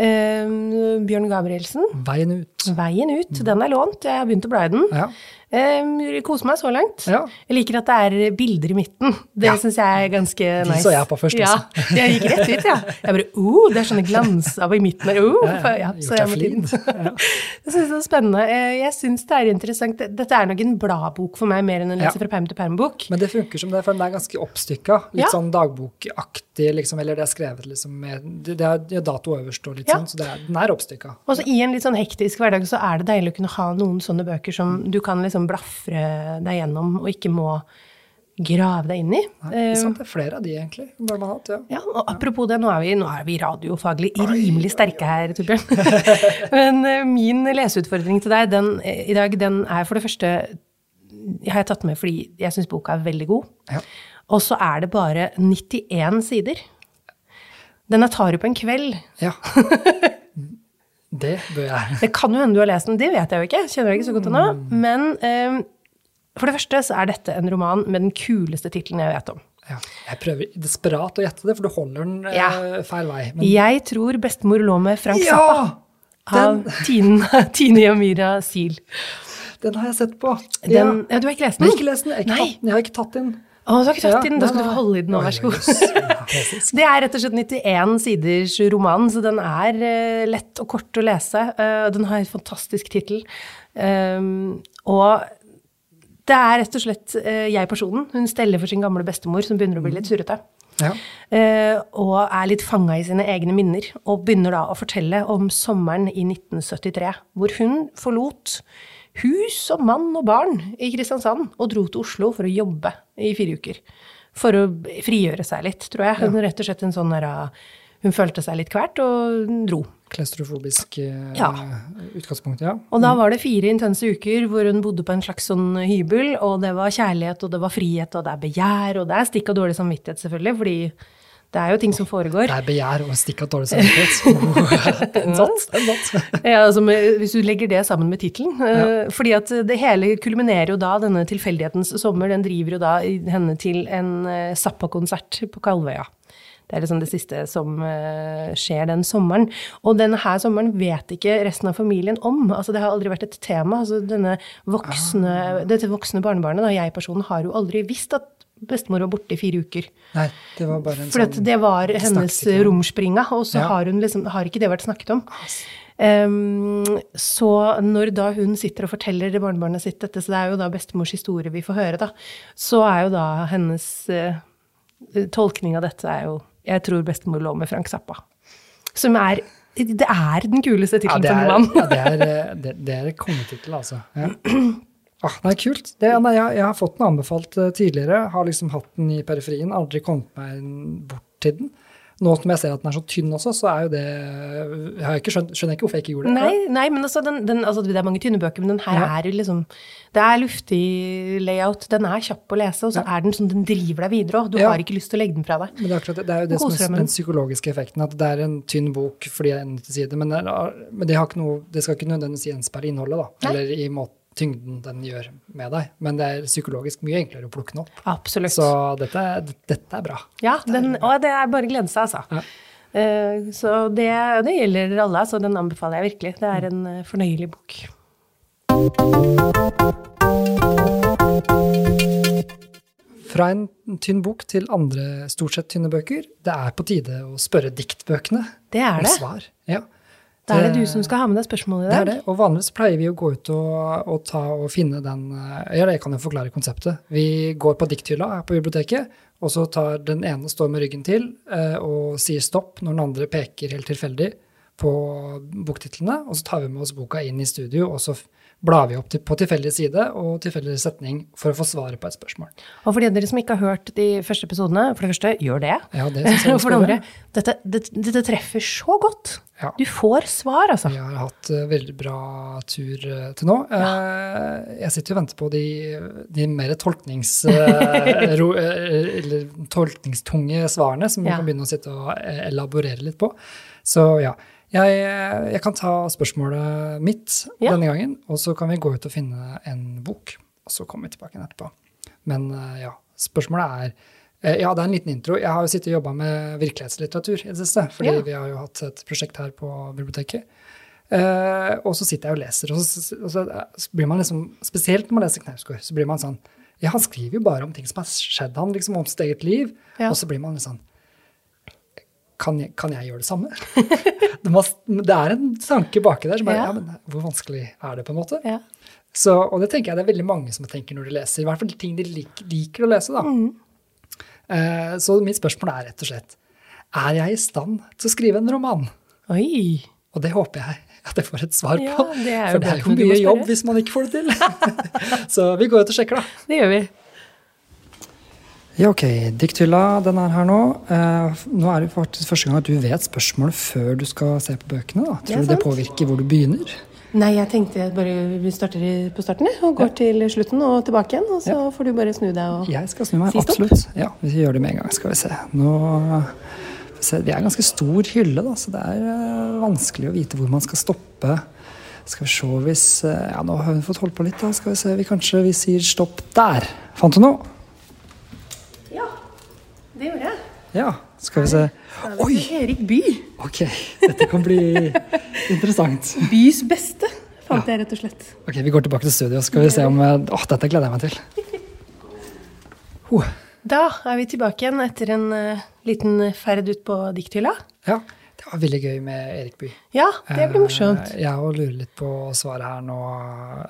Uh, Bjørn Gabrielsen. Veien ut. Veien ut. Den er lånt. Jeg har begynt å bla i den. Ja. Eh, koser meg så langt. Ja. Jeg liker at det er bilder i midten. Det Ja. syns jeg er ganske De nice. så jeg på først Ja, også. jeg gikk rett ut, ja. Jeg bare oh, det er sånne glanser i midten her. Oh, Ja, ja, så jeg tiden. Ja. Jeg syns det er spennende. Eh, Jeg syns det er interessant. Dette er nok en bladbok for meg, mer enn en Ja. lese fra perm til perm-bok. Men det funker som det, for den er ganske oppstykka. Litt Ja. sånn dagbokaktig, liksom, eller det er skrevet liksom med Det er dato øverst og litt Ja. sånn, så det er, den er oppstykka. Og så i en litt sånn hektisk hverdag så er det deilig å kunne ha noen sånne bøker som du kan liksom blafre deg gjennom og ikke må grave deg inn i. Nei, Eh, det er sant, det er flere av de, egentlig. Bør man hatt, ja. Ja, og apropos det, nå er vi, nå er vi radiofaglig rimelig sterke her, Torbjørn. Men uh, min leseutfordring til deg den, eh, i dag, den er for det første har jeg tatt med fordi jeg syns boka er veldig god. Ja. Og så er det bare 91 sider. Den tar tar på en kveld. ja. Det bør jeg. Det kan jo hende du har lest den, det vet jeg jo ikke. Kjenner jeg ikke så godt ennå. Men eh, for det første så er dette en roman med den kuleste tittelen jeg vet om. Ja. Jeg prøver desperat å gjette det, for du holder den eh, Ja. feil vei. Men Jeg tror bestemor lå med Frank Zappa. ja! Av Den, Tine, Tine Yamira Sil. den har jeg sett på. Den, ja. du har ikke lest Jeg den? har ikke lest den. Jeg, har ikke tatt den. jeg har ikke tatt den. Å, du har ikke tatt Ja, den? Da skal du få holde i den nå, vær så god. Det er rett og slett 91 siders roman, så den er eh, lett og kort å lese. Eh, den har en fantastisk tittel. Um, og det er rett og slett eh, jeg-personen. Hun steller for sin gamle bestemor, som begynner å bli litt surrete. Ja. Og er litt fanga i sine egne minner, og begynner da å fortelle om sommeren i 1973, hvor hun forlot hus og mann og barn i Kristiansand og dro til Oslo for å jobbe i fire uker. For å frigjøre seg litt, tror jeg. Hun rett og slett en sånn der, ah, Hun følte seg litt kvert og dro. Klaustrofobisk eh, Ja. utgangspunkt, ja. Og da var det fire intense uker hvor hun bodde på en slags sånn hybel, og det var kjærlighet, og det var frihet, og det er begjær, og det er stikk av dårlig samvittighet, selvfølgelig, fordi det er jo ting som foregår. Det er begjær og stikk av dårlig samvittighet. Ja, altså hvis du legger det sammen med tittelen. Ja. Fordi at det hele kulminerer jo da, denne tilfeldighetens sommer, den driver jo da henne til en uh, Zappa-konsert på Kalvøya. Det er liksom det siste som eh, skjer den sommeren. Og denne her sommeren vet ikke resten av familien om. Altså Det har aldri vært et tema. Altså denne voksne, Dette voksne barnebarnet, da, jeg-personen, har jo aldri visst at bestemor var borte i fire uker. Nei, det var bare en For sånn det var hennes romspringa, og så Ja. har, hun liksom, har ikke det vært snakket om. Um, så når da hun sitter og forteller det barnebarnet sitt dette, så det er jo da bestemors historie vi får høre, da, så er jo da hennes uh, tolkning av dette er jo Jeg tror bestemor lå med Frank Zappa. Som er Det er den kuleste tittelen ja, for en mann. ja, det, er, eh, det, det er kongetittel, altså. Ja. Ah, nei, kult. Det, nei, jeg, jeg har fått den anbefalt eh, tidligere. Har liksom hatt den i periferien. Aldri kommet meg bort til den. Nå som jeg ser at den er så tynn også, så er jo det jeg har ikke skjønt, Skjønner jeg ikke hvorfor jeg ikke gjorde det. Nei, nei, men altså, den, den, altså, det er mange tynne bøker, men den her Ja. er jo liksom Det er luftig layout, den er kjapp å lese, og så er den sånn, den driver deg videre òg. Du Ja. har ikke lyst til å legge den fra deg. Men det er, akkurat det, det er jo det som er den. psykologiske effekten. At det er en tynn bok fordi det er en til side. men, det, er, men det, har ikke noe, det skal ikke nødvendigvis gjenspeile innholdet, da. Nei. Eller i måten tyngden den gjør med deg. Men det er psykologisk mye enklere å plukke den opp. Absolutt. Så dette, dette er bra. Ja, den, og det er bare å glede seg, altså. Ja. Eh, så det, det gjelder alle, så den anbefaler jeg virkelig. Det er en eh, fornøyelig bok. Fra en tynn bok til andre stort sett tynne bøker. Det er på tide å spørre diktbøkene Det er om det. svar. Ja. Da er det du som skal ha med deg spørsmålet i dag. Det er det. Og vanligvis pleier vi å gå ut og, og ta og finne den eh, Ja, jeg kan jo forklare konseptet. Vi går på dikthylla her på biblioteket, og så tar den ene står med ryggen til eh, og sier stopp når den andre peker helt tilfeldig på boktitlene, og så tar vi med oss boka inn i studio, og så blar vi opp til, på tilfeldig side og tilfeldig setning for å få svaret på et spørsmål. Og for de av dere som ikke har hørt de første episodene, for det første, gjør det. Ja, det synes jeg Og for det andre, dette, dette, dette treffer så godt. Ja. Du får svar, altså. Vi har hatt uh, veldig bra tur uh, til nå. Eh, jeg sitter og venter på de, de mer tolknings, ro, eller tolkningstunge svarene som vi Ja. kan begynne å sitte og elaborere litt på. Så ja. Jeg, jeg kan ta spørsmålet mitt Ja. denne gangen, og så kan vi gå ut og finne en bok. Og så kommer vi tilbake igjen etterpå. Men eh, ja, spørsmålet er Eh, Ja, det er en liten intro. Jeg har jo sittet og jobba med virkelighetslitteratur i det siste. Fordi Ja. vi har jo hatt et prosjekt her på biblioteket. Eh, og så sitter jeg og leser, og så, og så, så blir man liksom Spesielt når man leser Knausgård, så blir man sånn Ja, han skriver jo bare om ting som har skjedd han, liksom om sitt eget liv. Ja. Og så blir man litt sånn kan jeg, kan jeg gjøre det samme? det, må, det er en tanke baki der som bare Ja. Ja, men hvor vanskelig er det, på en måte? Ja. Så, og det tenker jeg det er veldig mange som tenker når de leser. I hvert fall ting de lik, liker å lese. da. Mm. Eh, så mitt spørsmål er rett og slett Er jeg i stand til å skrive en roman? Oi. Og det håper jeg at jeg får et svar Ja, på. det er For det er jo mye jobb hvis man ikke får det til. så vi går ut og sjekker, da. Det gjør vi. Ja, ok. Dikthylla, den er her nå. Eh, nå er det faktisk første gang at du vet spørsmålet før du skal se på bøkene. da. Det Tror du det påvirker hvor du begynner? Nei, jeg tenkte jeg bare vi starter på starten og går til slutten og tilbake igjen. Og så får du bare snu deg og Jeg skal snu meg, Si absolutt. Ja, Vi gjør det med en gang, skal vi se. Nå, se, det er en ganske stor hylle, da, så det er eh, vanskelig å vite hvor man skal stoppe. Skal vi se hvis eh, Ja, nå har vi fått holdt på litt, da. Skal vi se, vi kanskje vi sier stopp der. Fant du noe? Ja, det gjorde jeg. Ja, skal vi se. Oi! Erik By. Ok, dette kan bli interessant. Bys beste, fant jeg rett og slett. Ok, Vi går tilbake til studio, skal vi se om Å, Åh, dette gleder jeg meg til. Oh. Da er vi tilbake igjen etter en uh, liten ferd ut på dikthylla. Ja, det var veldig gøy med Erik Bye. Ja, det blir morsomt. Eh, Jeg òg lurer litt på svaret her nå.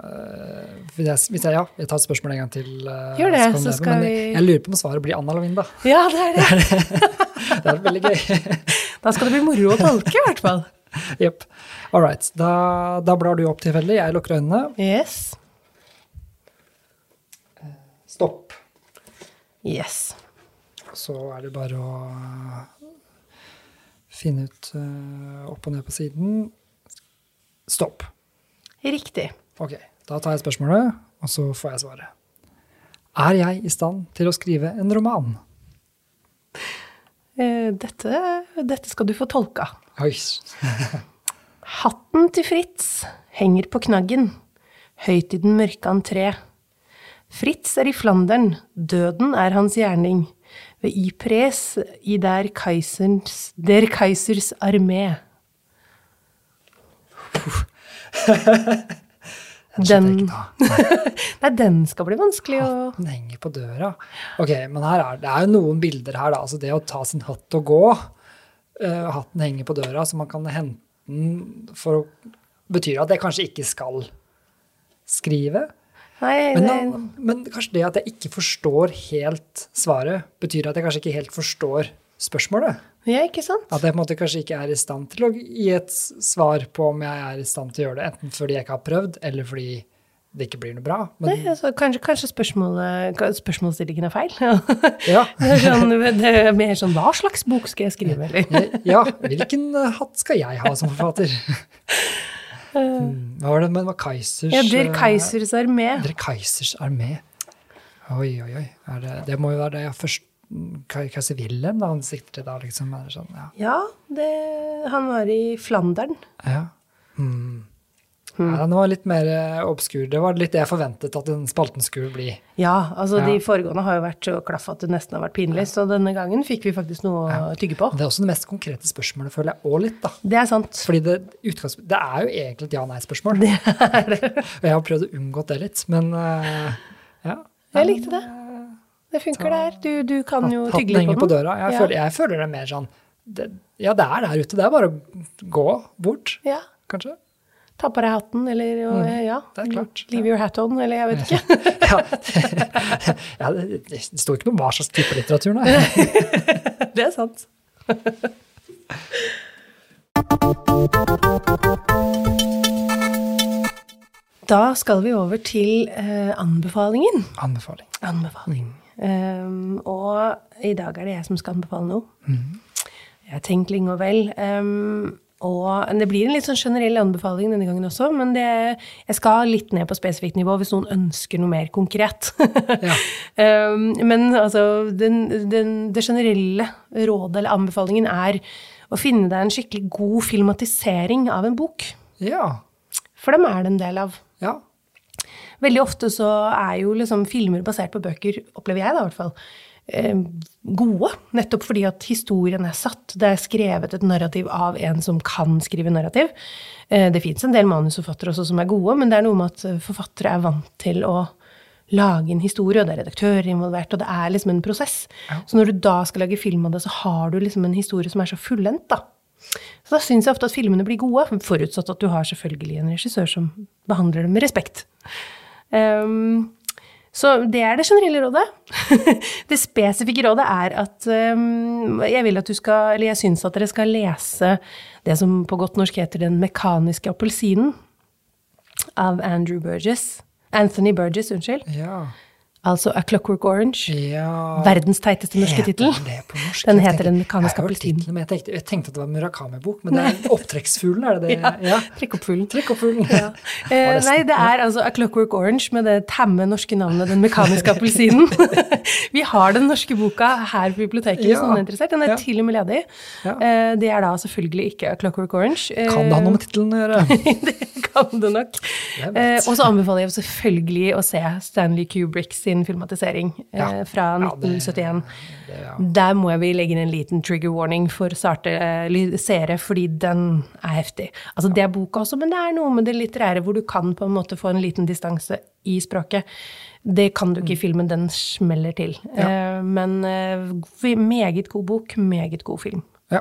eh, Hvis jeg, ja, jeg tar et spørsmål en gang til. eh, Gjør det, så, så skal men vi- Jeg lurer på om svaret blir Anna Lavinda. Ja, det er det. Det er veldig gøy. Da skal det bli moro å tolke, i hvert fall. Jepp. All right. Da, da blar du opp tilfeldig. Jeg lukker øynene. Yes. Stopp. Yes. Så er det bare å finne ut eh, opp og ned på siden. Stopp. Riktig. Ok, da tar jeg spørsmålet, og så får jeg svaret. Er jeg i stand til å skrive en roman? Eh, Dette, dette skal du få tolka. Oi. Hatten til Fritz henger på knaggen, høyt i den mørke entré. Fritz er i Flandern, døden er hans gjerning, ved Ypres i der Kaisers, der Kaisers armé. Den, nei, den skal bli vanskelig å Den henger på døra. Ok, men her er, det er jo noen bilder her, da. Altså det å ta sin hatt og gå. Uh, hatten henger på døra, så man kan hente den for Betyr at jeg kanskje ikke skal skrive? Nei, Men, da, men kanskje det at jeg ikke forstår helt svaret, betyr at jeg kanskje ikke helt forstår spørsmålet? ja, ikke sant? At jeg på en måte kanskje ikke er i stand til å gi et svar på om jeg er i stand til å gjøre det, enten fordi jeg ikke har prøvd, eller fordi det ikke blir noe bra. Nei, altså, kanskje kanskje spørsmålsstillingen er feil? ja, Det er, sånn, det er mer sånn Hva slags bok skal jeg skrive, eller? ja hvilken eh, hatt skal jeg ha som forfatter? Hmm, Hva var det med Kaisers Ja, Der eh, Kaisers armé. Der Kaisers armé. Oi, oi, oi. Det, det må jo være det jeg først Kaiser Keiser Wilhelm da han sikter til da, liksom. Det sånn, ja. Ja, det, han var i Flandern. Ja. Hmm. Ja, den var litt mer eh, obskur. Det var litt det jeg forventet at den spalten skulle bli. Ja, altså Ja. de foregående har jo vært så klaff at det nesten har vært pinlig, så denne gangen fikk vi faktisk noe å tygge på. Det er også det mest konkrete spørsmålet, føler jeg òg litt, da. Det er sant. Fordi det, det er jo egentlig et ja-nei-spørsmål. Det er det. Og jeg har prøvd å unngå det litt, men uh, ja. Jeg likte det. Det funker der. Du, du kan jo tygge litt på den. på døra. Jeg, Ja. føler, jeg føler det mer sånn det, Ja, det er der ute. Det er bare å gå bort, Ja. kanskje. Ta på deg hatten, eller og, ja. Mm. det klart. Leave your hat on, eller jeg vet ikke. Ja, ja det, står ikke noe om hva slags type litteratur, nei. Det er sant. Da skal vi over til eh, anbefalingen. Anbefaling. Anbefaling. Um, og i dag er det jeg som skal anbefale noe. Jeg har tenkt lenge og vel. Um, og det blir en litt sånn generell anbefaling denne gangen også, men det, jeg skal litt ned på spesifikt nivå hvis noen ønsker noe mer konkret. Ja. um, men altså, den, den, det generelle rådet eller anbefalingen er å finne deg en skikkelig god filmatisering av en bok. Ja. For dem er det en del av. Ja. Veldig ofte så er jo liksom filmer basert på bøker, opplever jeg da i hvert fall, gode, nettopp fordi at historien er satt. Det er skrevet et narrativ av en som kan skrive narrativ. Eh, det fins en del manusforfattere også som er gode, men det er noe med at eh, forfattere er vant til å lage en historie, og det er redaktører involvert, og det er liksom en prosess. Ja. Så når du da skal lage film av det, så har du liksom en historie som er så fullendt, da. Så da syns jeg ofte at filmene blir gode, forutsatt at du har selvfølgelig en regissør som behandler dem med respekt. Um, så det er det generelle rådet. det spesifikke rådet er at um, jeg vil at du skal, eller jeg syns at dere skal lese det som på godt norsk heter Den mekaniske appelsinen av Andrew Burgess. Anthony Burgess, unnskyld. Ja. Altså A Clockwork Orange. Ja. Verdens teiteste norske tittel. Den heter Den mekaniske appelsin. Jeg, tenkte, jeg tenkte at det var en Murakami-bok, men det er Opptrekksfuglen, er det det? Ja. ja. Trekkoppfuglen. Trekkoppfuglen. Ja. Eh, nei, det er altså A Clockwork Orange med det tamme norske navnet Den mekaniske appelsinen. Vi har den norske boka her på biblioteket hvis noen er interessert. Den er til og med ledig. Eh, det er da selvfølgelig ikke A Clockwork Orange. Eh, kan det ha noe med tittelen å gjøre? det kan det nok. Eh, og så anbefaler jeg selvfølgelig å se Stanley Kubricks sin filmatisering eh, fra 1971. Det, det. Der må vi legge inn en liten trigger warning for sarte eh, seere, fordi den er heftig. Altså Det er boka også, men det er noe med det litterære hvor du kan på en måte få en liten distanse i språket. Det kan du ikke i mm. filmen, den smeller til. Eh, men eh, meget god bok, meget god film. Ja,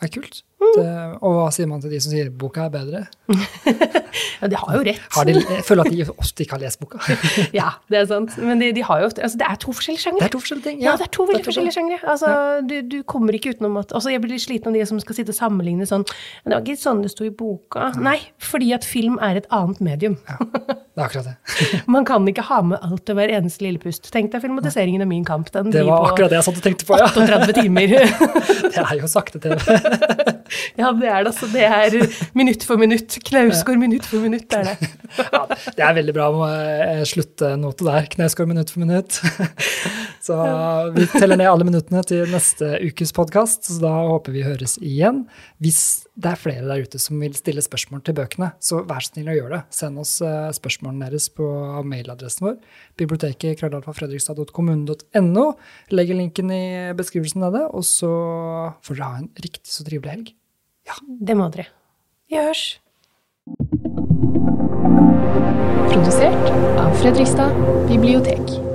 det er kult. Det, og hva sier man til de som sier boka er bedre? ja, de har jo rett. Har de, jeg føler at de ofte ikke har lest boka. ja, det er sant. Men de, de har jo ofte altså, Det er to forskjellige sjangre. Det er to forskjellige ting. Ja, ja det er to veldig forskjellige sjangre. Altså, ja. du, du, kommer ikke utenom at altså, Jeg blir litt sliten av de som skal sitte og sammenligne sånn Men det var ikke sånn det sto i boka. Ja. Nei, fordi at film er et annet medium. ja, det er akkurat det. man kan ikke ha med alt og hver eneste lille pust. Tenk deg filmatiseringen av Min kamp. Den det var akkurat det jeg satt og tenkte på, ja. 38 timer. det er jo sakte-TV. Ja, det er det. Altså. Det er minutt for minutt. Knausgård minutt for minutt, er det. ja, det er veldig bra med sluttnote der. Knausgård minutt for minutt. Så vi teller ned alle minuttene til neste ukes podkast, så da håper vi høres igjen. Hvis det er flere der ute som vil stille spørsmål til bøkene, så vær så snill å gjøre det. Send oss eh, spørsmålene deres på mailadressen vår. Biblioteket krøllalfafredrikstad.kommune.no. Legger linken i beskrivelsen av det, og så får dere ha en riktig så trivelig helg. Ja, det må dere. Vi hørs. Produsert av Fredrikstad bibliotek.